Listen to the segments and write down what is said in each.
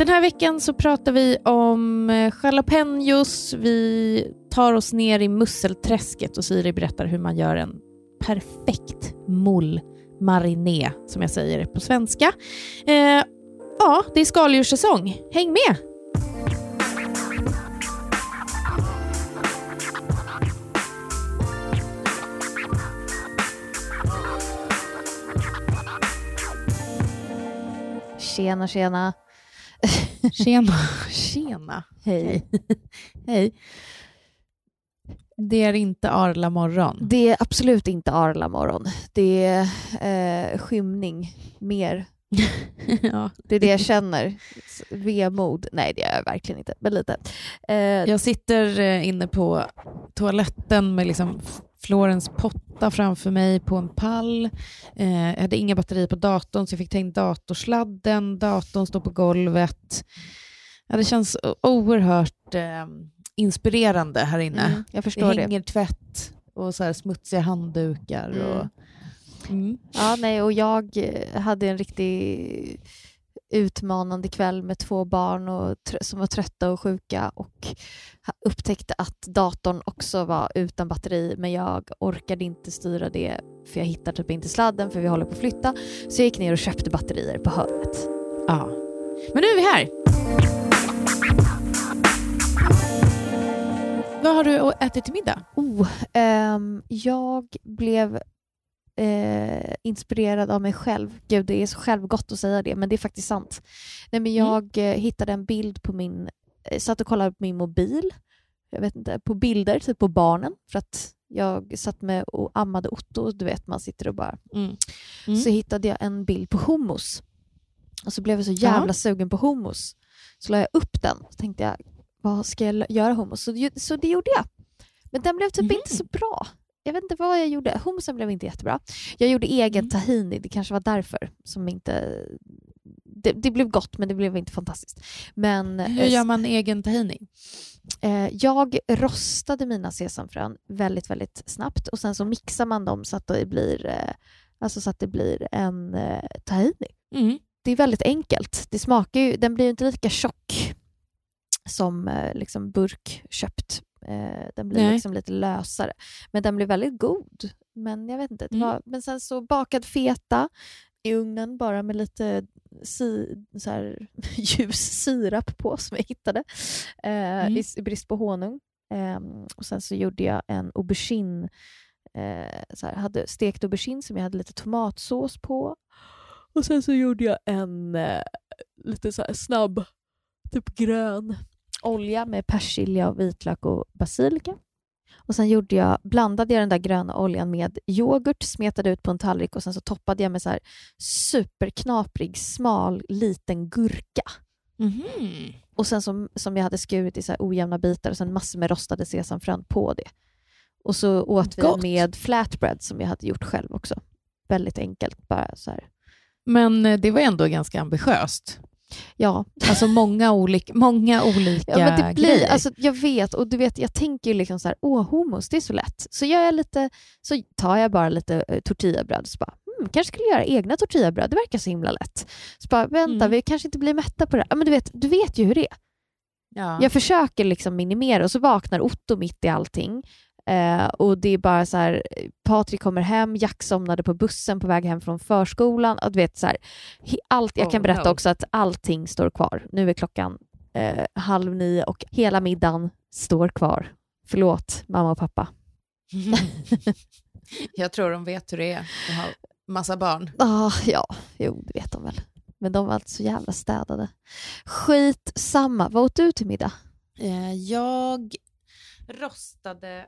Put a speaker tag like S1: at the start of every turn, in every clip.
S1: Den här veckan så pratar vi om eh, jalapenos. Vi tar oss ner i musselträsket och Siri berättar hur man gör en perfekt mull mariné, som jag säger på svenska. Eh, ja, det är skaldjurssäsong. Häng med!
S2: Tjena, tjena.
S1: Tjena. Tjena.
S2: Hej.
S1: Hej. Det är inte Arla morgon.
S2: Det är absolut inte Arla morgon. Det är eh, skymning mer.
S1: ja.
S2: Det är det jag känner. Vemod. Nej, det är jag verkligen inte, men lite.
S1: Eh, jag sitter eh, inne på toaletten med liksom Florens potta framför mig på en pall. Eh, jag hade inga batterier på datorn så jag fick ta in datorsladden. Datorn står på golvet. Ja, det känns oerhört eh, inspirerande här inne. Mm,
S2: jag förstår
S1: det hänger
S2: det.
S1: tvätt och så smutsiga handdukar. Mm. Och,
S2: mm. Ja, nej, och jag hade en riktig utmanande kväll med två barn och, som var trötta och sjuka och upptäckte att datorn också var utan batteri men jag orkade inte styra det för jag hittade typ inte sladden för vi håller på att flytta. Så jag gick ner och köpte batterier på hörnet.
S1: Ja. Men nu är vi här. Vad har du ätit till middag?
S2: Oh, um, jag blev eh, inspirerad av mig själv. Gud, det är så självgott att säga det, men det är faktiskt sant. Nej, men mm. jag mm. hittade en bild på min... Eh, satt och kollade på min mobil, jag vet inte, på bilder typ på barnen, för att jag satt med och ammade Otto, du vet, man sitter och bara... Mm. Mm. Så hittade jag en bild på hummus. Och så blev jag så jävla ja. sugen på hummus. Så la jag upp den och tänkte jag, vad ska jag göra hummus? Så, så det gjorde jag. Men den blev typ mm. inte så bra jag vet inte vad jag gjorde. Hummusen blev inte jättebra. Jag gjorde egen mm. tahini, det kanske var därför som inte... Det, det, blev gott, men det blev inte fantastiskt. Men,
S1: Hur gör man egen tahini?
S2: Eh, jag rostade mina sesamfrön väldigt, väldigt snabbt och sen så mixar man dem så att det blir, eh, alltså så att det blir en eh, tahini. Mm. Det är väldigt enkelt. Det smakar ju, den blir inte lika tjock som eh, liksom burkköpt Eh, den blir liksom lite lösare. Men den blir väldigt god. Men jag vet inte. Mm. Var, men sen så bakad feta i ugnen bara med lite si, så här, ljus sirap på som jag hittade eh, mm. i, i, brist på honung. Eh, och sen så gjorde jag en aubergine, eh, så här, hade stekt aubergine som jag hade lite tomatsås på. Och sen så gjorde jag en eh, lite så snabb, typ grön olja med persilja, och vitlök och basilika. Och Sen gjorde jag, blandade jag den där gröna oljan med yoghurt, smetade ut på en tallrik och sen så toppade jag med så här superknaprig, smal, liten gurka. Mm. Och sen som, som jag hade skurit i så här ojämna bitar och sen massor med rostade sesamfrön på det. Och så åt vi Gott. med flatbread som jag hade gjort själv också. Väldigt enkelt bara så här.
S1: Men eh, det var ändå ganska ambitiöst.
S2: Ja.
S1: Alltså många olika, många olika ja, men det blir, grejer.
S2: Alltså, jag vet, och du vet, jag tänker liksom så här, åh hummus, det är så lätt. Så gör jag lite, så tar jag bara lite uh, tortillabröd och så bara, hmm, kanske skulle göra egna tortillabröd, det verkar så himla lätt. Så bara, vänta, mm. vi kanske inte blir mätta på det här. men du vet, du vet ju hur det är. Ja. Jag försöker liksom minimera och så vaknar Otto mitt i allting Eh, och det är bara så här, Patrik kommer hem, Jack somnade på bussen på väg hem från förskolan. Och du vet, så här, allt, jag kan oh, berätta no. också att allting står kvar. Nu är klockan eh, halv nio och hela middagen står kvar. Förlåt, mamma och pappa.
S1: jag tror de vet hur det är att ha massa barn.
S2: Ah, ja, jo, det vet de väl. Men de var alltså så jävla städade. Skit samma. Vad åt du till middag?
S1: Eh, jag rostade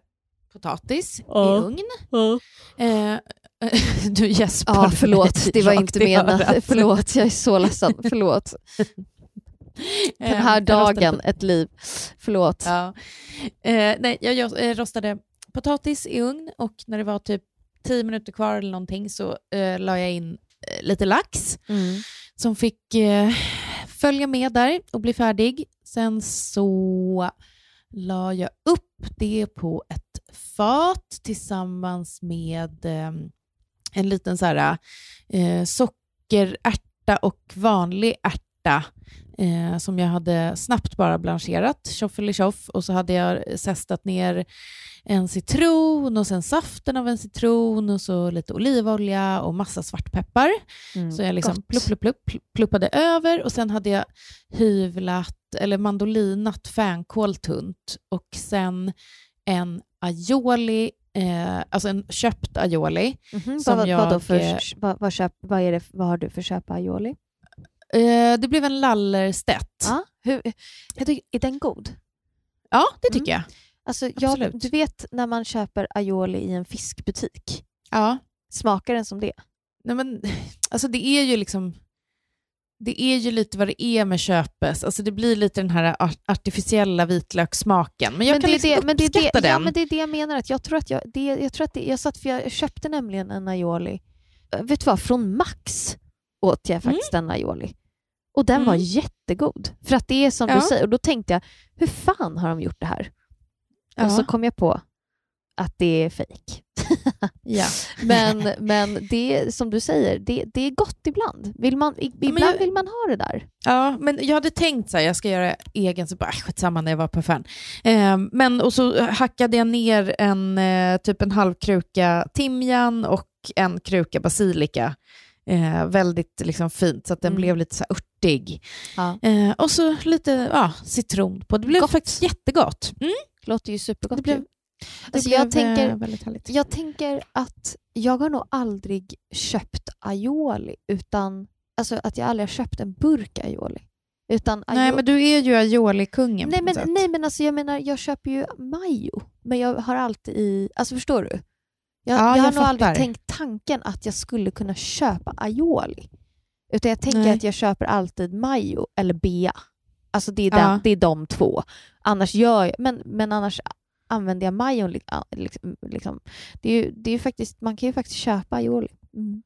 S1: potatis ja. i ugn. Ja. Eh, du gäspar.
S2: Ja, förlåt. Det var inte menat. Förlåt, jag är så ledsen. Förlåt. Den här eh, dagen, ett liv. Förlåt.
S1: Ja. Eh, nej, jag eh, rostade potatis i ugn och när det var typ tio minuter kvar eller någonting så eh, la jag in eh, lite lax mm. som fick eh, följa med där och bli färdig. Sen så la jag upp det på ett fat tillsammans med eh, en liten så här, eh, sockerärta och vanlig ärta eh, som jag hade snabbt bara blancherat, tjoff och så hade jag zestat ner en citron och sen saften av en citron och så lite olivolja och massa svartpeppar. Mm, så jag liksom plupp, plupp, plupp, pluppade över och sen hade jag hyvlat eller mandolinat fänkål tunt och sen en aioli Eh, alltså en köpt aioli.
S2: Vad, jag, vad, för, vad, vad, köp, vad, är det, vad har du för köp aioli?
S1: Eh, det blev en lallerstett.
S2: Ja, hur, tycker, är den god?
S1: Ja, det tycker mm. jag.
S2: Alltså, jag. Du vet när man köper aioli i en fiskbutik?
S1: Ja.
S2: Smakar den som det?
S1: Nej, men, alltså det är ju liksom det är ju lite vad det är med köpes. Alltså det blir lite den här artificiella vitlökssmaken. Men jag men kan liksom det, men det, det, den.
S2: Ja, men det är det jag menar. Att jag tror att jag, det, jag, tror att det, jag, satt, för jag köpte nämligen en aioli, vet du vad, från Max åt jag faktiskt mm. en aioli. Och den mm. var jättegod. För att det är som ja. du säger, och då tänkte jag, hur fan har de gjort det här? Ja. Och så kom jag på att det är fejk.
S1: ja.
S2: men men det som du säger, det, det är gott ibland. Vill man, ibland jag, vill man ha det där.
S1: Ja, men jag hade tänkt så här, jag ska göra egen, så bara äh, skitsamma när jag var på affären. Eh, men och så hackade jag ner en eh, typ en halv kruka timjan och en kruka basilika. Eh, väldigt liksom, fint, så att den mm. blev lite så örtig. Ja. Eh, och så lite ja, citron på. Det blev Gott. faktiskt jättegott. Mm.
S2: Låter ju supergott. Det blev, Alltså jag, tänker, eh, jag tänker att jag har nog aldrig köpt aioli utan alltså att jag aldrig har köpt en burk aioli. Utan
S1: aioli... Nej, men du är ju aioli-kungen
S2: nej, men, nej, men alltså jag menar, jag köper ju majo, men jag har alltid i... Alltså förstår du? Jag, ja, jag, jag har nog aldrig tänkt tanken att jag skulle kunna köpa aioli. Utan jag tänker nej. att jag köper alltid majo eller bea. Alltså det är, den, ja. det är de två. Annars gör jag, men, men annars använder jag majon. Liksom, liksom. Det är ju, det är faktiskt, man kan ju faktiskt köpa aioli. Mm.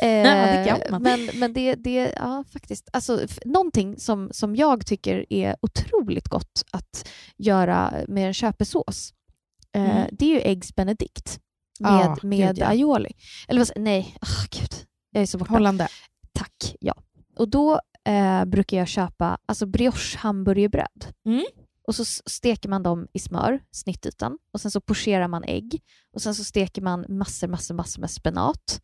S2: eh, ja, det men men det, det ja, faktiskt, alltså, någonting som, som jag tycker är otroligt gott att göra med en köpesås, eh, mm. det är ju Eggs Benedict med, ah, med gud, ja. aioli. Eller vad nej, oh, gud. jag är så borta.
S1: Hollande.
S2: Tack, ja. Och då eh, brukar jag köpa alltså brioche hamburgerbröd. Mm. Och så steker man dem i smör, snittytan, och sen så pocherar man ägg och sen så steker man massor, massor, massor med spenat.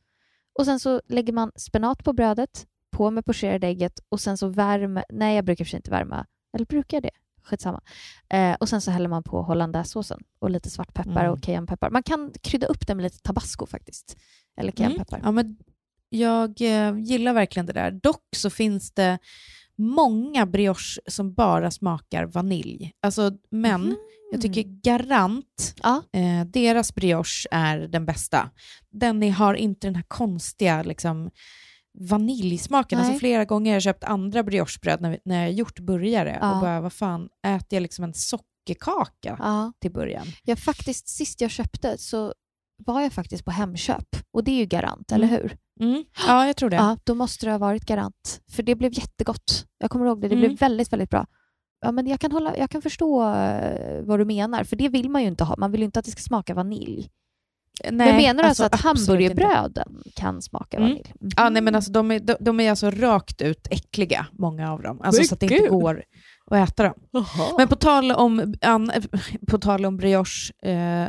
S2: Och sen så lägger man spenat på brödet, på med pocherade ägget och sen så värmer, nej jag brukar för sig inte värma, eller brukar jag det? Skitsamma. Eh, och sen så häller man på hollandaisesåsen och lite svartpeppar mm. och cayennepeppar. Man kan krydda upp det med lite tabasco faktiskt. Eller cayennepeppar.
S1: Mm. Ja, men jag eh, gillar verkligen det där. Dock så finns det många brioche som bara smakar vanilj. Alltså, men mm. jag tycker Garant, ja. eh, deras brioche är den bästa. Den har inte den här konstiga liksom, vaniljsmaken. Alltså, flera gånger har jag köpt andra briochebröd när, när jag gjort burgare ja. och bara, vad fan, äter jag liksom en sockerkaka ja. till början?
S2: Ja, faktiskt sist jag köpte så var jag faktiskt på Hemköp och det är ju Garant, mm. eller hur?
S1: Mm. Ja, jag tror det.
S2: Ja, då måste det ha varit Garant, för det blev jättegott. Jag kommer ihåg det, det mm. blev väldigt, väldigt bra. Ja, men jag, kan hålla, jag kan förstå uh, vad du menar, för det vill man ju inte ha. Man vill ju inte att det ska smaka vanilj. Nej, men menar du alltså, alltså att hamburgerbröden inte. kan smaka mm. vanilj?
S1: Mm. Ja, nej, men alltså, de, är, de, de, är alltså rakt ut äckliga, många av dem. Alltså, så att det inte går att äta dem. Aha. Men på tal om, an, på tal om brioche, eh,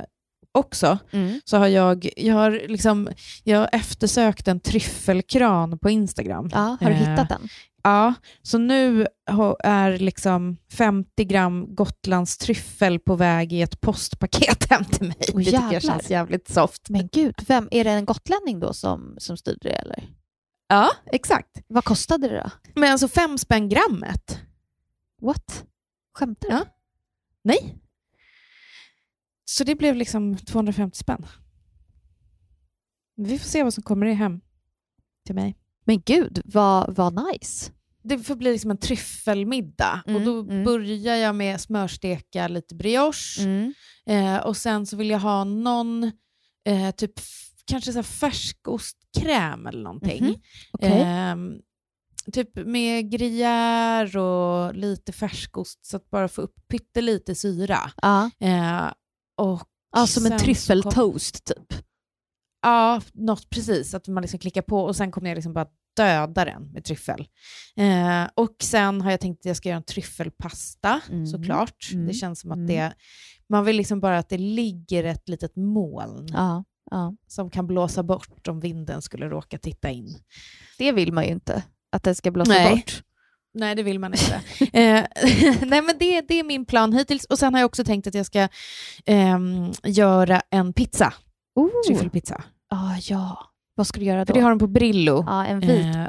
S1: också, mm. så har jag, jag har liksom, jag eftersökt en tryffelkran på Instagram.
S2: Ja, har du hittat eh, den?
S1: Ja, så nu är liksom 50 gram Gotlands tryffel på väg i ett postpaket hem till mig. Oh, det tycker jag känns jävligt soft.
S2: Men gud, vem, är det en gotlänning då som, som styrde det eller?
S1: Ja, exakt.
S2: Vad kostade det då?
S1: Men alltså fem spänn grammet.
S2: What? Skämtar du? Ja.
S1: Nej, så det blev liksom 250 spänn. Vi får se vad som kommer hem till mig.
S2: Men gud, vad, vad nice.
S1: Det får bli liksom en tryffelmiddag mm, och då mm. börjar jag med smörsteka lite brioche mm. eh, och sen så vill jag ha någon eh, typ kanske så färskostkräm eller någonting. -hmm. Okay. Eh, typ med gruyère och lite färskost så att bara få upp pyttelite syra.
S2: Ah.
S1: Och
S2: ja, som en tryffeltoast typ?
S1: Ja, något precis. Att man liksom klickar på och sen kommer jag liksom bara döda den med tryffel. Eh, och sen har jag tänkt att jag ska göra en tryffelpasta mm. såklart. Mm. Det känns som att mm. det, man vill liksom bara att det ligger ett litet moln
S2: ja, ja.
S1: som kan blåsa bort om vinden skulle råka titta in.
S2: Det vill man ju inte, att det ska blåsa Nej. bort.
S1: Nej, det vill man inte. eh, nej, men det, det är min plan hittills. Och sen har jag också tänkt att jag ska eh, göra en pizza.
S2: Oh.
S1: Tryffelpizza.
S2: Ah, ja, vad ska du göra då?
S1: För det har de på Brillo.
S2: Ja, en vit eh,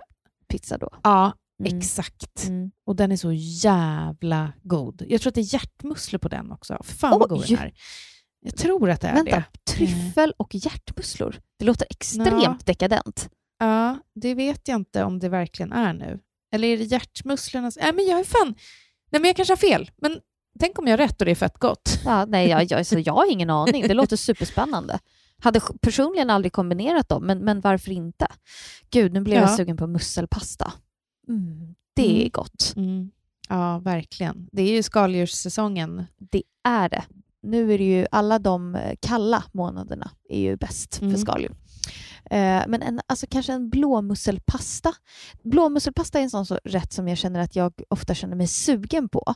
S2: pizza då.
S1: Ja, mm. exakt. Mm. Och den är så jävla god. Jag tror att det är hjärtmusslor på den också. Fan Oj. vad god den är. Jag tror att det är
S2: Vänta,
S1: det.
S2: tryffel och hjärtmusslor? Det låter extremt ja. dekadent.
S1: Ja, det vet jag inte om det verkligen är nu. Eller är det hjärtmusslorna? Nej, men jag är fan... Nej, men jag kanske har fel. Men tänk om jag har rätt och det är fett gott.
S2: Ja, nej, jag, jag, så jag har ingen aning. Det låter superspännande. Hade personligen aldrig kombinerat dem, men, men varför inte? Gud, nu blev ja. jag sugen på musselpasta. Mm, det är mm. gott.
S1: Mm. Ja, verkligen. Det är ju skaldjurssäsongen.
S2: Det är det. Nu är det ju alla de kalla månaderna är ju bäst för mm. skaldjur. Eh, men en, alltså kanske en blåmusselpasta. Blåmusselpasta är en sån så rätt som jag känner att jag ofta känner mig sugen på.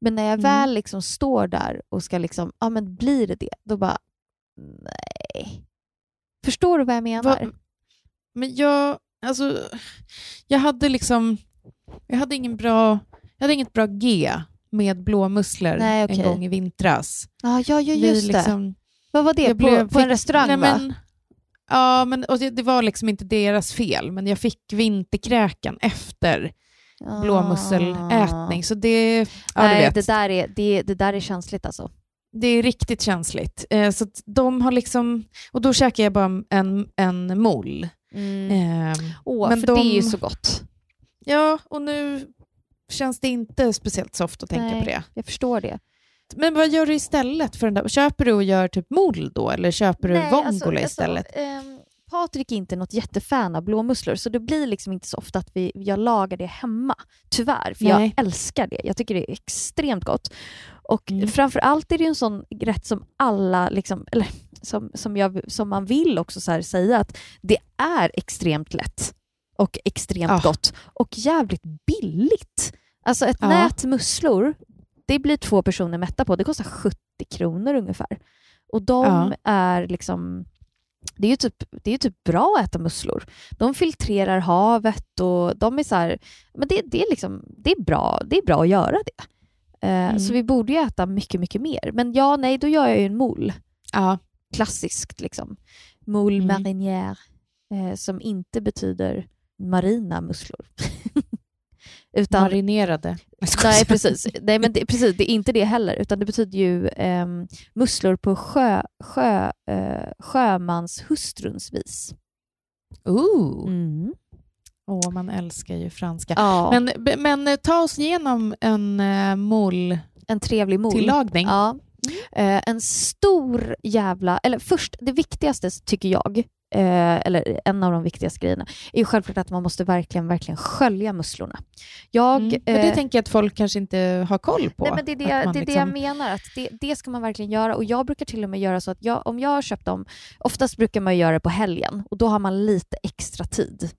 S2: Men när jag mm. väl liksom står där och ska liksom, ja men blir det det, då bara nej. Förstår du vad jag menar? Va?
S1: Men jag, alltså, jag hade liksom, jag hade ingen bra, jag hade inget bra G med blåmusslor nej, okay. en gång i vintras.
S2: Ah, ja, ja, just liksom, det. Vad var det? På, blev, på en restaurang nej, va? Men,
S1: Ja, men, och det, det, var liksom inte deras fel, men jag fick vinterkräkan efter ah. blåmusselätning. Så det, ja,
S2: Nej, det där, är, det, det där är känsligt alltså.
S1: Det är riktigt känsligt. Eh, så de har liksom, och då käkar jag bara en, en mol.
S2: Mm. Eh, Åh, men för de, det är ju så gott.
S1: Ja, och nu känns det inte speciellt soft att tänka
S2: Nej,
S1: på det.
S2: Jag förstår det.
S1: Men vad gör du istället för den där? Köper du och gör typ mol då, eller köper Nej, du vongola alltså, alltså, istället?
S2: Alltså, um, Patrik är inte något jättefan av blåmusslor, så det blir liksom inte så ofta att vi, jag lagar det hemma. Tyvärr, för Nej. jag älskar det. Jag tycker det är extremt gott. Och mm. framför allt är det en sån rätt som alla, liksom, eller som, som, jag, som man vill också så säga, att det är extremt lätt och extremt oh. gott och jävligt billigt. Alltså ett ja. nät musslor det blir två personer mätta på. Det kostar 70 kronor ungefär. Och de ja. är liksom... Det är ju typ, det är typ bra att äta musslor. De filtrerar havet och de är så här, men det, det, är liksom, det, är bra, det är bra att göra det. Uh, mm. Så vi borde ju äta mycket, mycket mer. Men ja, nej, då gör jag ju en mol.
S1: Ja.
S2: Klassiskt liksom. Moule mm. marinière, uh, som inte betyder marina musslor.
S1: Utan, Marinerade.
S2: Nej, precis. Nej, men det, precis. Det är inte det heller, utan det betyder ju eh, musslor på sjö, sjö, eh, sjömanshustruns vis.
S1: Ooh.
S2: Mm.
S1: Åh, man älskar ju franska.
S2: Ja.
S1: Men, men eh, ta oss igenom en uh, mol
S2: En trevlig mol.
S1: Tillagning.
S2: Ja. Mm. Uh, en stor jävla... Eller först, det viktigaste tycker jag, eh, eller en av de viktigaste grejerna, är ju självklart att man måste verkligen, verkligen skölja musslorna. Jag, mm.
S1: Men det eh, tänker jag att folk kanske inte har koll på.
S2: Nej, men det är det, det, liksom... det jag menar, att det, det ska man verkligen göra. Och Jag brukar till och med göra så att jag, om jag har köpt dem, oftast brukar man göra det på helgen och då har man lite extra tid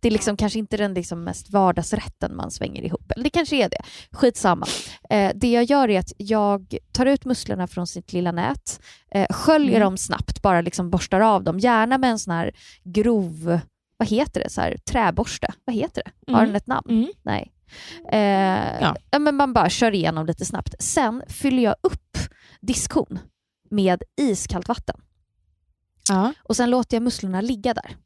S2: det är liksom kanske inte den liksom mest vardagsrätten man svänger ihop. Eller det kanske är det. Skitsamma. Eh, det jag gör är att jag tar ut musslorna från sitt lilla nät, eh, sköljer mm. dem snabbt, bara liksom borstar av dem. Gärna med en sån här grov, vad heter det, så här, träborste. Vad heter det? Har mm. den ett namn?
S1: Mm.
S2: Nej. Eh, ja. men man bara kör igenom lite snabbt. Sen fyller jag upp diskhon med iskallt vatten.
S1: Ja.
S2: Och sen låter jag musslorna ligga där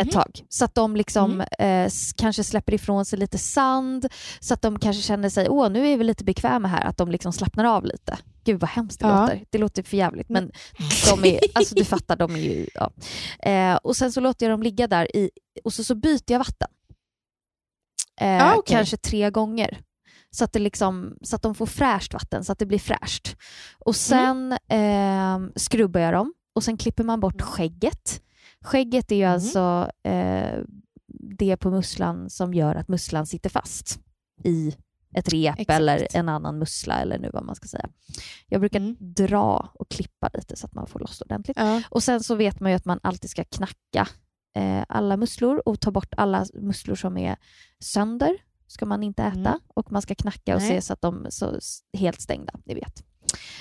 S2: ett mhm. tag. Så att de liksom, mm. eh, kanske släpper ifrån sig lite sand, så att de kanske känner sig, åh nu är vi lite bekväma här, att de liksom slappnar av lite. Gud vad hemskt det ja. låter. Det låter för jävligt men de är, alltså du fattar, de är ju... Ja. Eh, och sen så låter jag dem ligga där i, och så, så byter jag vatten. Eh, ah, okay. Kanske tre gånger. Så att, det liksom, så att de får fräscht vatten, så att det blir fräscht. Och sen mm. skrubbar jag dem och sen klipper man bort skägget Skägget är ju mm. alltså eh, det på musslan som gör att musslan sitter fast i ett rep Exakt. eller en annan mussla eller nu vad man ska säga. Jag brukar mm. dra och klippa lite så att man får loss ordentligt.
S1: Ja.
S2: Och sen så vet man ju att man alltid ska knacka eh, alla musslor och ta bort alla musslor som är sönder ska man inte äta mm. och man ska knacka och Nej. se så att de är helt stängda, ni vet.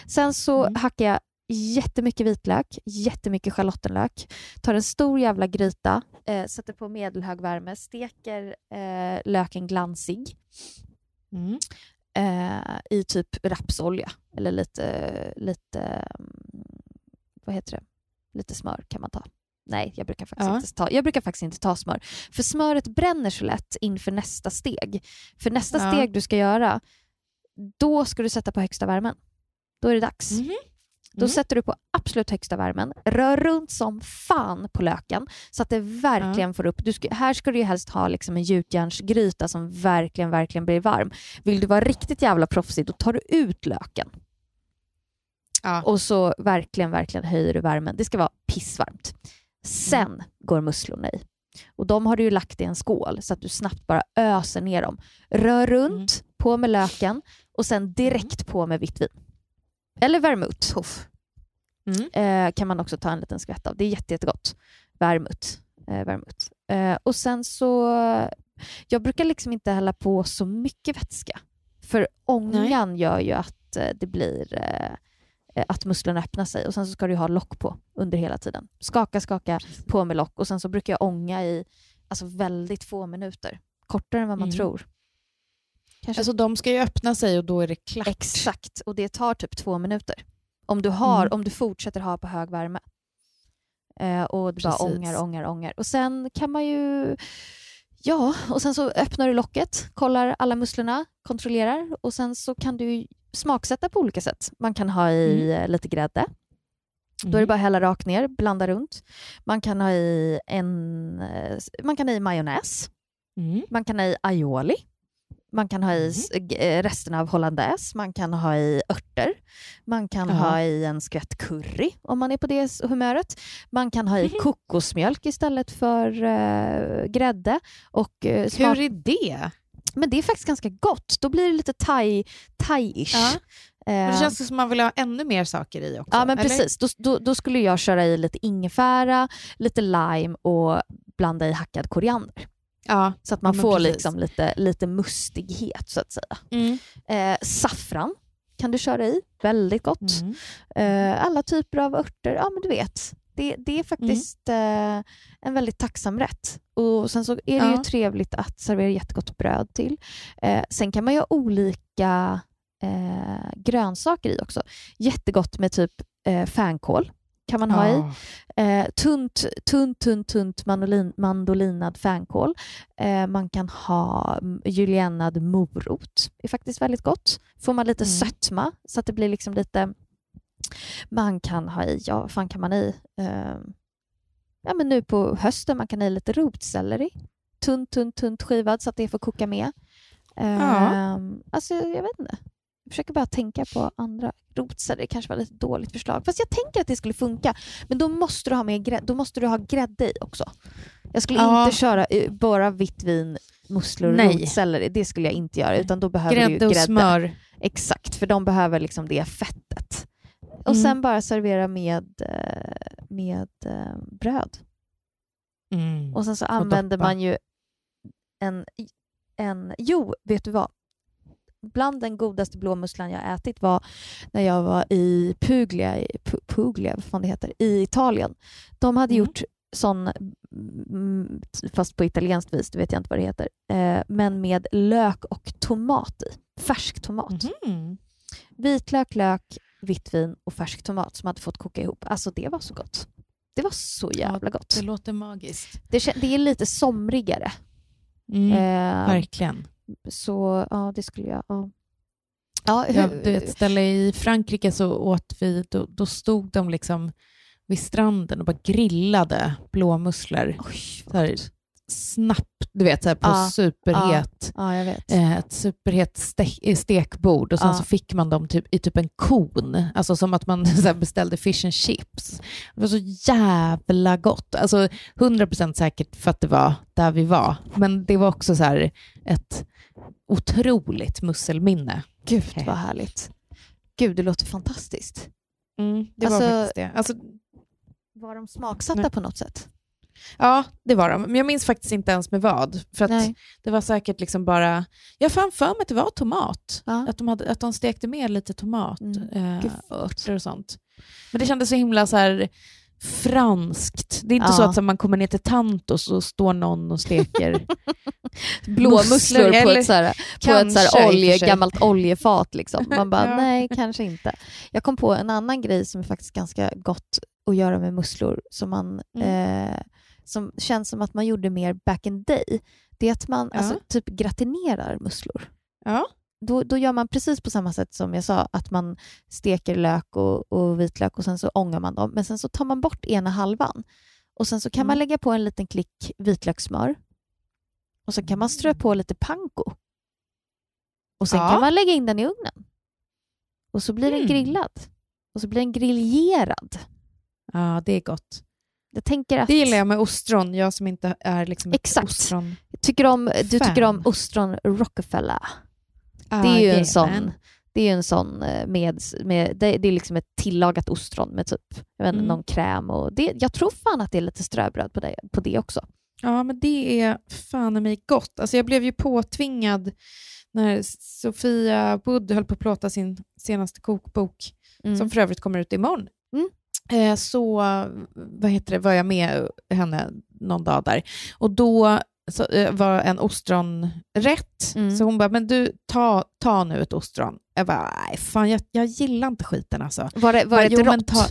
S2: Sen så mm. hackar jag jättemycket vitlök, jättemycket schalottenlök, tar en stor jävla gryta, eh, sätter på medelhög värme, steker eh, löken glansig mm. eh, i typ rapsolja eller lite, lite, mm, vad heter det, lite smör kan man ta. Nej, jag brukar, faktiskt ja. inte ta, jag brukar faktiskt inte ta smör. För smöret bränner så lätt inför nästa steg. För nästa ja. steg du ska göra, då ska du sätta på högsta värmen. Då är det dags. Mm -hmm. Då mm. sätter du på absolut högsta värmen, rör runt som fan på löken så att det verkligen ja. får upp... Du ska, här ska du ju helst ha liksom en gjutjärnsgryta som verkligen, verkligen blir varm. Vill du vara riktigt jävla proffsig, då tar du ut löken. Ja. Och så verkligen, verkligen höjer du värmen. Det ska vara pissvarmt. Sen mm. går musslorna i. Och de har du ju lagt i en skål så att du snabbt bara öser ner dem. Rör runt, mm. på med löken och sen direkt på med vitt vin. Eller vermouth. Mm. Eh, kan man också ta en liten skvätt av. Det är jätte, jättegott. Vermouth. Eh, vermouth. Eh, och sen så, jag brukar liksom inte hälla på så mycket vätska. För ångan Nej. gör ju att eh, det blir eh, att musslorna öppnar sig och sen så ska du ha lock på under hela tiden. Skaka, skaka, på med lock och sen så brukar jag ånga i alltså väldigt få minuter. Kortare än vad man mm. tror.
S1: Kanske. Alltså de ska ju öppna sig och då är det klart.
S2: Exakt, och det tar typ två minuter. Om du, har, mm. om du fortsätter ha på hög värme. Eh, och du bara ångar, ångar, ångar. Och sen kan man ju... Ja, och sen så öppnar du locket, kollar alla musslorna, kontrollerar och sen så kan du smaksätta på olika sätt. Man kan ha i mm. lite grädde. Mm. Då är det mm. bara att hälla rakt ner, blanda runt. Man kan ha i, en, eh, man kan ha i majonnäs. Mm. Man kan ha i aioli. Man kan ha i mm. Eh, resten av hollandaise, man kan ha i örter, man kan Aha. ha i en skvätt curry om man är på det humöret. Man kan ha i mm. kokosmjölk istället för uh, grädde. Och, uh,
S1: Hur är det?
S2: Men det är faktiskt ganska gott. Då blir det lite thai, thai-ish. Ja.
S1: det känns som att man vill ha ännu mer saker i också.
S2: Ja, men eller? precis. Då, då, då, skulle jag köra i lite ingefära, lite lime och blanda i hackad koriander. Ja, så att man får liksom lite, lite mustighet så att säga. Mm. Eh, saffran kan du köra i, väldigt gott. Mm. Eh, alla typer av örter, ja men du vet. Det, det är faktiskt mm. eh, en väldigt tacksam rätt. Och Sen så är det ja. ju trevligt att servera jättegott bröd till. Eh, sen kan man ha olika eh, grönsaker i också. Jättegott med typ eh, fänkål kan man ha i. Eh, tunt, tunt, tunt, tunt mandolin, mandolinad fänkål. Eh, man kan ha juliennad morot. Det är faktiskt väldigt gott. Får man lite mm. sötma så att det blir liksom lite... Man kan ha i, ja vad fan kan man i? Eh, ja men nu på hösten man kan ha i lite rotselleri. Tunt, tunt, tunt skivad så att det får koka med. Ja. Ehm, alltså jag vet inte. Försöker bara tänka på andra rotser. Det kanske var ett dåligt förslag. Fast jag tänker att det skulle funka. Men då måste du ha, med grädde, då måste du ha grädde i också. Jag skulle ja. inte köra bara vitt vin, musslor och rotselleri. Det skulle jag inte göra. Utan då behöver grädde du grädde. och smör. Exakt, för de behöver liksom det fettet. Och mm. sen bara servera med, eh, med eh, bröd. Mm. Och sen så använder man ju en, en... Jo, vet du vad? Bland den godaste blåmusslan jag ätit var när jag var i Puglia, Puglia vad fan det heter, i Italien. De hade mm. gjort sån, mm, fast på italienskt vis, det vet jag inte vad det heter, eh, men med lök och tomat i. Färsk tomat. Mm. Vitlök, lök, vitt vin och färsk tomat som hade fått koka ihop. Alltså det var så gott. Det var så jävla ja, gott.
S1: Det låter magiskt.
S2: Det, det är lite somrigare.
S1: Mm, eh, verkligen.
S2: Så ja, det skulle jag... Ja.
S1: Ja, hur... ja, du vet, ställe i Frankrike så åt vi, då, då stod de liksom vid stranden och bara grillade blåmusslor. Oj, snabbt, du vet, så här på ja, superhet,
S2: ja, ja,
S1: eh, ett superhet stek, eh, stekbord och sen så fick man dem typ, i typ en kon, alltså som att man så beställde fish and chips. Det var så jävla gott. Alltså 100% säkert för att det var där vi var, men det var också så här ett otroligt musselminne.
S2: Gud vad härligt. Gud, det låter fantastiskt.
S1: Mm, det alltså, var faktiskt det. Alltså,
S2: var de smaksatta nej. på något sätt?
S1: Ja, det var de. Men jag minns faktiskt inte ens med vad. För att det var säkert liksom bara... Jag fann för mig att det var tomat. Ja. Att, de hade, att de stekte med lite tomat mm. eh, och sånt. Men det kändes så himla så här franskt. Det är inte ja. så att så, man kommer ner till Tantos och står någon och steker
S2: blåmusslor på ett, så här, på ett så här olje, gammalt oljefat. Liksom. Man bara, ja. nej, kanske inte. Jag kom på en annan grej som är faktiskt ganska gott att göra med musslor, som, man, mm. eh, som känns som att man gjorde mer back in day. Det är att man ja. alltså, typ gratinerar musslor.
S1: Ja
S2: då, då gör man precis på samma sätt som jag sa, att man steker lök och, och vitlök och sen så ångar man dem, men sen så tar man bort ena halvan och sen så kan mm. man lägga på en liten klick vitlökssmör och så kan man strö på lite panko och sen ja. kan man lägga in den i ugnen och så blir mm. den grillad och så blir den griljerad.
S1: Ja, det är gott.
S2: Jag tänker att...
S1: Det gillar jag med ostron, jag som inte är liksom
S2: Exakt. ostron om, Du tycker om ostron Rockefeller. Det är ju en sån, det är en sån eh, med, med det, det, är liksom ett tillagat ostron med typ jag vet, mm. någon kräm och det, jag tror fan att det är lite ströbröd på det, på det också.
S1: Ja, men det är fan mig gott. Alltså jag blev ju påtvingad när Sofia Wood höll på att plåta sin senaste kokbok, mm. som för övrigt kommer ut imorgon. Mm. Eh, så vad heter det, var jag med henne någon dag där. Och då så, uh, var en ostronrätt. Mm. Så hon bara, men du, ta, ta nu ett ostron. Jag bara, nej fan jag, jag gillar inte skiten alltså.
S2: Var det, var det ett rått? Ta,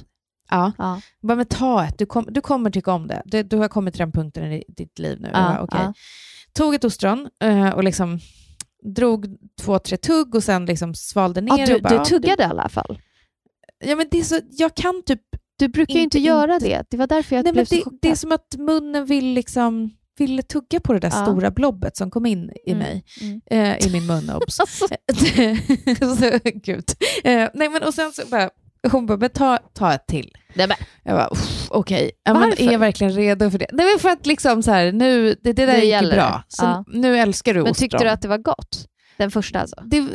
S1: ja. ja. Bara, men ta ett, du, kom, du kommer tycka om det. Du, du har kommit till den punkten i ditt liv nu. Ja, bara, okay. ja. Tog ett ostron uh, och liksom drog två, tre tugg och sen liksom svalde ner.
S2: Ja, du,
S1: bara,
S2: du tuggade i alla fall?
S1: Ja, men det är så, jag kan typ
S2: Du brukar ju inte göra det. Det var därför jag nej, blev
S1: men
S2: så
S1: det, det är som att munnen vill liksom ville tugga på det där ja. stora blobbet som kom in i mm. mig, mm. Eh, i min mun. alltså. så, gud. Eh, nej, men, och sen så bara, hon bara, men ta, ta ett till.
S2: Nej, men.
S1: Jag bara, okej, okay. ja, är jag verkligen redo för det? Nej, men för att liksom så här, nu, det, det där det gick bra, så ja. nu älskar du
S2: Men
S1: ostron.
S2: tyckte du att det var gott? Den första alltså?
S1: Det,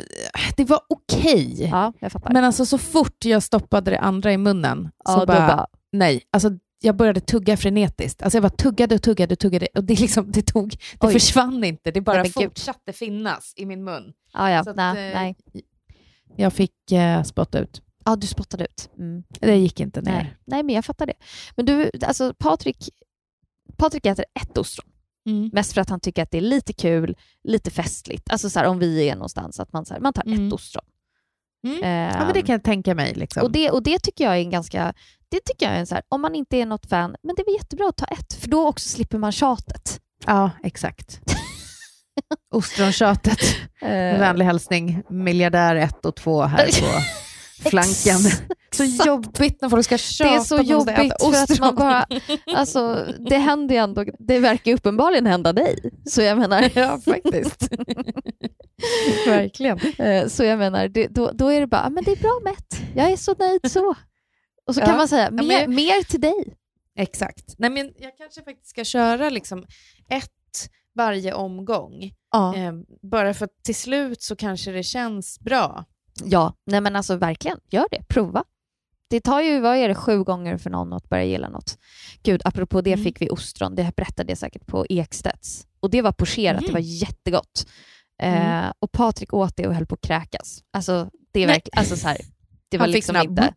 S1: det var okej, okay.
S2: ja,
S1: men alltså så fort jag stoppade det andra i munnen så bara, bara, nej, alltså jag började tugga frenetiskt. Alltså jag bara tuggade och tuggade och tuggade och det, liksom, det, tog, det försvann inte. Det bara nej, fortsatte finnas i min mun.
S2: Ah, ja. att, nej, eh, nej.
S1: Jag fick eh, spotta ut.
S2: Ja, du spottade ut.
S1: Mm. Det gick inte ner.
S2: Nej. nej, men jag fattar det. Men du, alltså Patrik, Patrik äter ett ostron. Mm. Mest för att han tycker att det är lite kul, lite festligt. Alltså så här, om vi är någonstans, att man, så här, man tar mm. ett ostron.
S1: Mm. Um, ja, men det kan jag tänka mig. Liksom.
S2: Och, det, och det tycker jag är en ganska det tycker jag är en så här, om man inte är något fan, men det är väl jättebra att ta ett, för då också slipper man tjatet.
S1: Ja, exakt. Ostrontjatet. Med vänlig hälsning, miljardär 1 och 2 här på flanken. Så jobbigt när folk ska tjata
S2: Det är så jobbigt för att man bara, alltså det händer ju ändå, det verkar uppenbarligen hända dig. Så jag menar.
S1: Ja, faktiskt. Verkligen.
S2: Eh, så jag menar, det, då, då är det bara, men det är bra mätt. Jag är så nöjd så. Och så ja. kan man säga, mer, ja, men... mer till dig.
S1: Exakt. Nej, men jag kanske faktiskt ska köra liksom ett varje omgång. Ja. Eh, bara för att till slut så kanske det känns bra.
S2: Ja, nej men alltså verkligen, gör det. Prova. Det tar ju, vad är det, sju gånger för någon att börja gilla något. Gud, apropå det mm. fick vi ostron, det berättade jag säkert på Ekstedts. Och det var pocherat, mm. det var jättegott. Mm. Eh, och Patrik åt det och höll på att kräkas. Alltså, det är verkligen, alltså så här, det var Han liksom inte...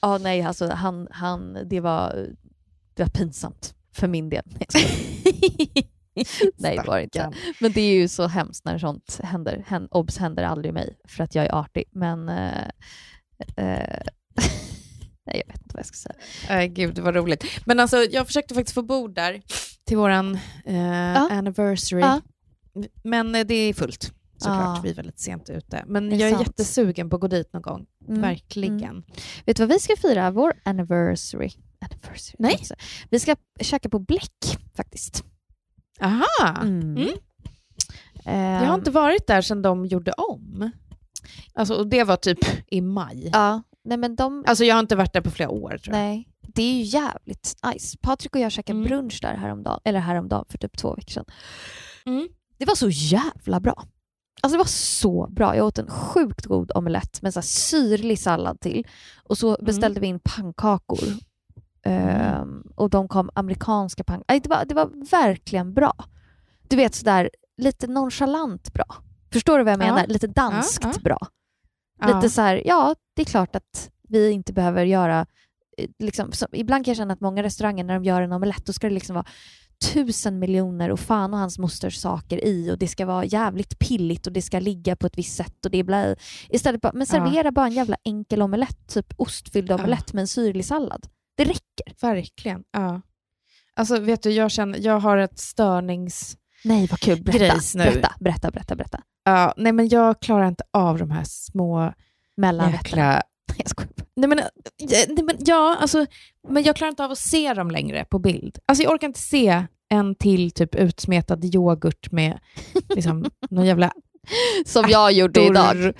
S2: Ja, nej, alltså han, han, det, var, det var pinsamt för min del. nej, det var det inte. Men det är ju så hemskt när sånt händer. Hän, obs händer aldrig mig för att jag är artig. Men äh, äh, Nej, jag vet inte vad jag ska säga.
S1: Äh, gud, det var roligt. Men alltså, jag försökte faktiskt få bord där till vår uh, ja. anniversary. Ja. Men det är fullt såklart. Ah. Vi är väldigt sent ute. Men är jag är sant? jättesugen på att gå dit någon gång. Mm. Verkligen. Mm.
S2: Vet du vad vi ska fira? Vår anniversary. anniversary.
S1: Nej.
S2: Alltså, vi ska käka på Bläck faktiskt.
S1: Aha! Mm. Mm. Jag har inte varit där sedan de gjorde om. Alltså, och det var typ i maj.
S2: Ja. Nej, men de...
S1: Alltså jag har inte varit där på flera år. Tror
S2: jag. Nej, det är ju jävligt nice. Patrik och jag käkade mm. brunch där häromdagen, eller häromdagen för typ två veckor sedan. Mm. Det var så jävla bra. Alltså det var så bra. Jag åt en sjukt god omelett med så syrlig sallad till. Och så mm. beställde mm. vi in pannkakor. Um, och de kom amerikanska pannkakor. Det var, det var verkligen bra. Du vet sådär lite nonchalant bra. Förstår du vad jag menar? Ja. Lite danskt ja, ja. bra. Lite så här, ja, det är klart att vi inte behöver göra... Eh, liksom, så, ibland kan jag känna att många restauranger, när de gör en omelett, då ska det liksom vara tusen miljoner och fan och hans mosters saker i och det ska vara jävligt pilligt och det ska ligga på ett visst sätt och det blir Istället bara, men servera bara en jävla enkel omelett, typ ostfylld omelett med en syrlig sallad. Det räcker.
S1: Verkligen. Ja. Alltså vet du, jag känner, jag har ett störnings...
S2: Nej vad kul, berätta, berätta, berätta, berätta, berätta.
S1: Ja, nej men jag klarar inte av de här små
S2: mellanrätterna.
S1: Jag skojar. Nej men, nej men, ja, alltså, men jag klarar inte av att se dem längre på bild. Alltså jag orkar inte se en till typ utsmetad yoghurt med liksom, någon jävla
S2: Som jag gjorde idag.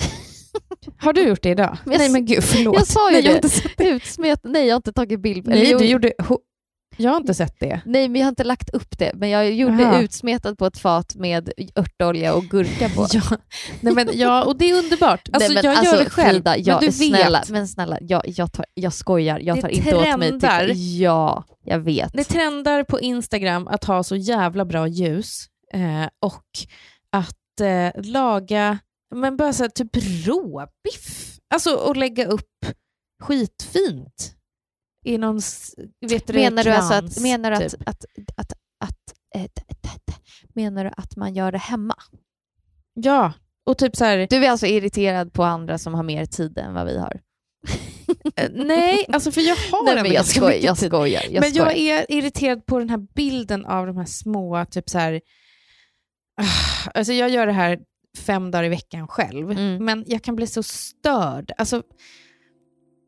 S1: Har du gjort det idag?
S2: Jag,
S1: nej men gud, förlåt.
S2: Jag sa ju nej, det. Utsmet, nej, jag har inte tagit bild.
S1: Nej, du gjorde, jag har inte sett det.
S2: Nej, men jag har inte lagt upp det. Men jag gjorde Aha. utsmetat på ett fat med örtolja och gurka på.
S1: ja. Nej, men, ja, och det är underbart. Alltså, Nej, men, jag alltså, gör det själv. Frida,
S2: jag,
S1: men du
S2: snälla,
S1: vet.
S2: Men snälla, jag, jag, tar, jag skojar. Jag tar inte åt mig till... Ja, jag vet.
S1: Det trendar på Instagram att ha så jävla bra ljus eh, och att eh, laga men bara så här, typ råbiff. Alltså och lägga upp skitfint i någon vet
S2: menar du alltså att, menar du att, typ. att, att, att, att, menar du att man gör det hemma?
S1: Ja, och typ så här,
S2: Du är alltså irriterad på andra som har mer tid än vad vi har?
S1: Eh, nej, alltså för jag har
S2: Nej, men jag, skoj, jag skojar.
S1: Jag men jag är irriterad på den här bilden av de här små, typ så här, ah, alltså jag gör det här fem dagar i veckan själv, mm. men jag kan bli så störd. Alltså,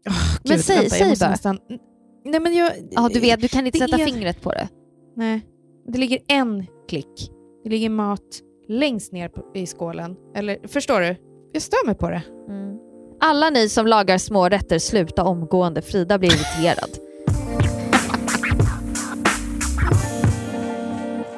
S2: Oh, Gud, men säg, vänta, säg bara. Nästan...
S1: Nej, men jag...
S2: Ja, du vet, du kan inte sätta är... fingret på det.
S1: Nej. Det ligger en klick. Det ligger mat längst ner i skålen. Eller, förstår du? Jag stör mig på det. Mm.
S2: Alla ni som lagar smårätter, sluta omgående. Frida blir irriterad.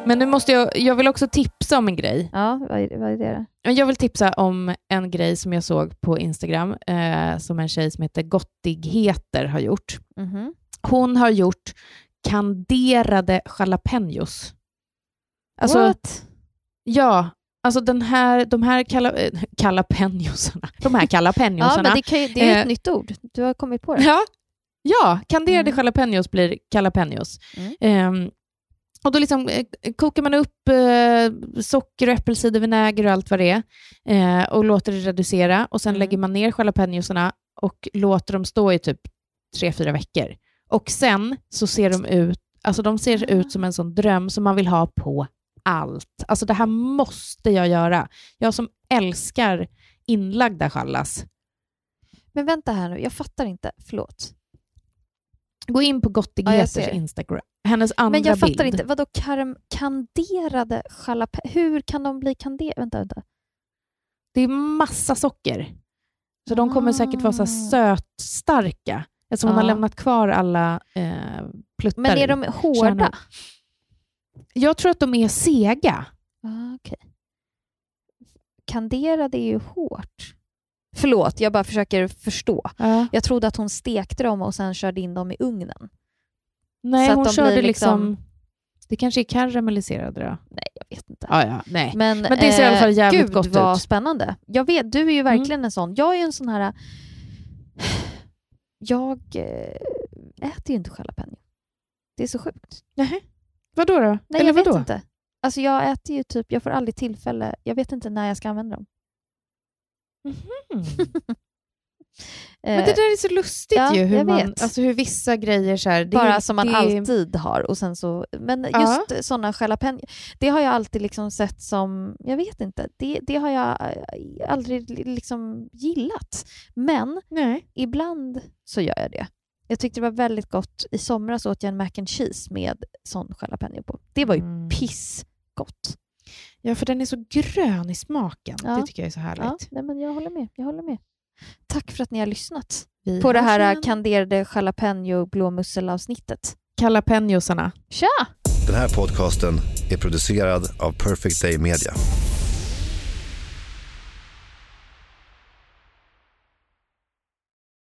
S1: Men nu måste jag, jag vill också tipsa om en grej.
S2: Ja, vad är, vad är det
S1: då? Jag vill tipsa om en grej som jag såg på Instagram, eh, som en tjej som heter Gottigheter har gjort. Mm -hmm. Hon har gjort kanderade jalapenos.
S2: Alltså, What?
S1: Ja, alltså den här, de här kala, äh, kalapenjosarna. De här kalapenjosarna. ja,
S2: men det, kan ju, det är ett nytt ord. Du har kommit på det.
S1: Ja, ja kanderade mm. jalapenos blir jalapenos. Mm. Um, och då liksom, eh, kokar man upp eh, socker och äppelcidervinäger och allt vad det är eh, och låter det reducera och sen mm. lägger man ner jalapenosarna och låter dem stå i typ tre, fyra veckor. Och sen så ser de ut, alltså de ser ut som en sån dröm som man vill ha på allt. Alltså det här måste jag göra. Jag som älskar inlagda challas.
S2: Men vänta här nu, jag fattar inte. Förlåt.
S1: Gå in på Gottigheters ja, Instagram. Hennes andra
S2: bild. Men jag
S1: bild.
S2: fattar inte, vadå karm, kanderade jalapenos? Hur kan de bli kanderade? Vänta, vänta.
S1: Det är massa socker. Så de kommer säkert vara så ah. sötstarka eftersom ah. hon har lämnat kvar alla eh, pluttar.
S2: Men är de hårda? Kärnor.
S1: Jag tror att de är sega.
S2: Ah, okay. Kanderade är ju hårt. Förlåt, jag bara försöker förstå. Ja. Jag trodde att hon stekte dem och sen körde in dem i ugnen.
S1: Nej, hon körde liksom... liksom... Det kanske är karamelliserade då?
S2: Nej, jag vet inte.
S1: Ah, ja, nej. Men, Men det ser eh, i alla fall jävligt
S2: gud,
S1: gott ut.
S2: Gud vad spännande. Jag vet, du är ju verkligen mm. en sån. Jag är ju en sån här... Jag äh, äter ju inte jalapeno. Det är så sjukt.
S1: Nej. Vadå då?
S2: Nej,
S1: Eller
S2: jag
S1: vadå?
S2: vet inte. Alltså jag äter ju typ, jag får aldrig tillfälle, jag vet inte när jag ska använda dem.
S1: Mm. Men det där är så lustigt ja, ju, hur, man, alltså hur vissa grejer så här,
S2: Bara
S1: är,
S2: som man
S1: det...
S2: alltid har. Och sen så, men just ja. sådana jalapeno, det har jag alltid liksom sett som, jag vet inte, det, det har jag eh, aldrig liksom gillat. Men
S1: Nej.
S2: ibland så gör jag det. Jag tyckte det var väldigt gott. I somras åt jag en mac and cheese med sån jalapeno på. Det var ju mm. pissgott.
S1: Ja, för den är så grön i smaken. Ja. Det tycker jag är så härligt. Ja,
S2: nej, men jag håller med. Jag håller med. Tack för att ni har lyssnat Vi på det här sen. kanderade jalapeno blåmusselavsnittet.
S1: Jalapenosarna.
S2: Tja!
S3: Den här podcasten är producerad av Perfect Day Media.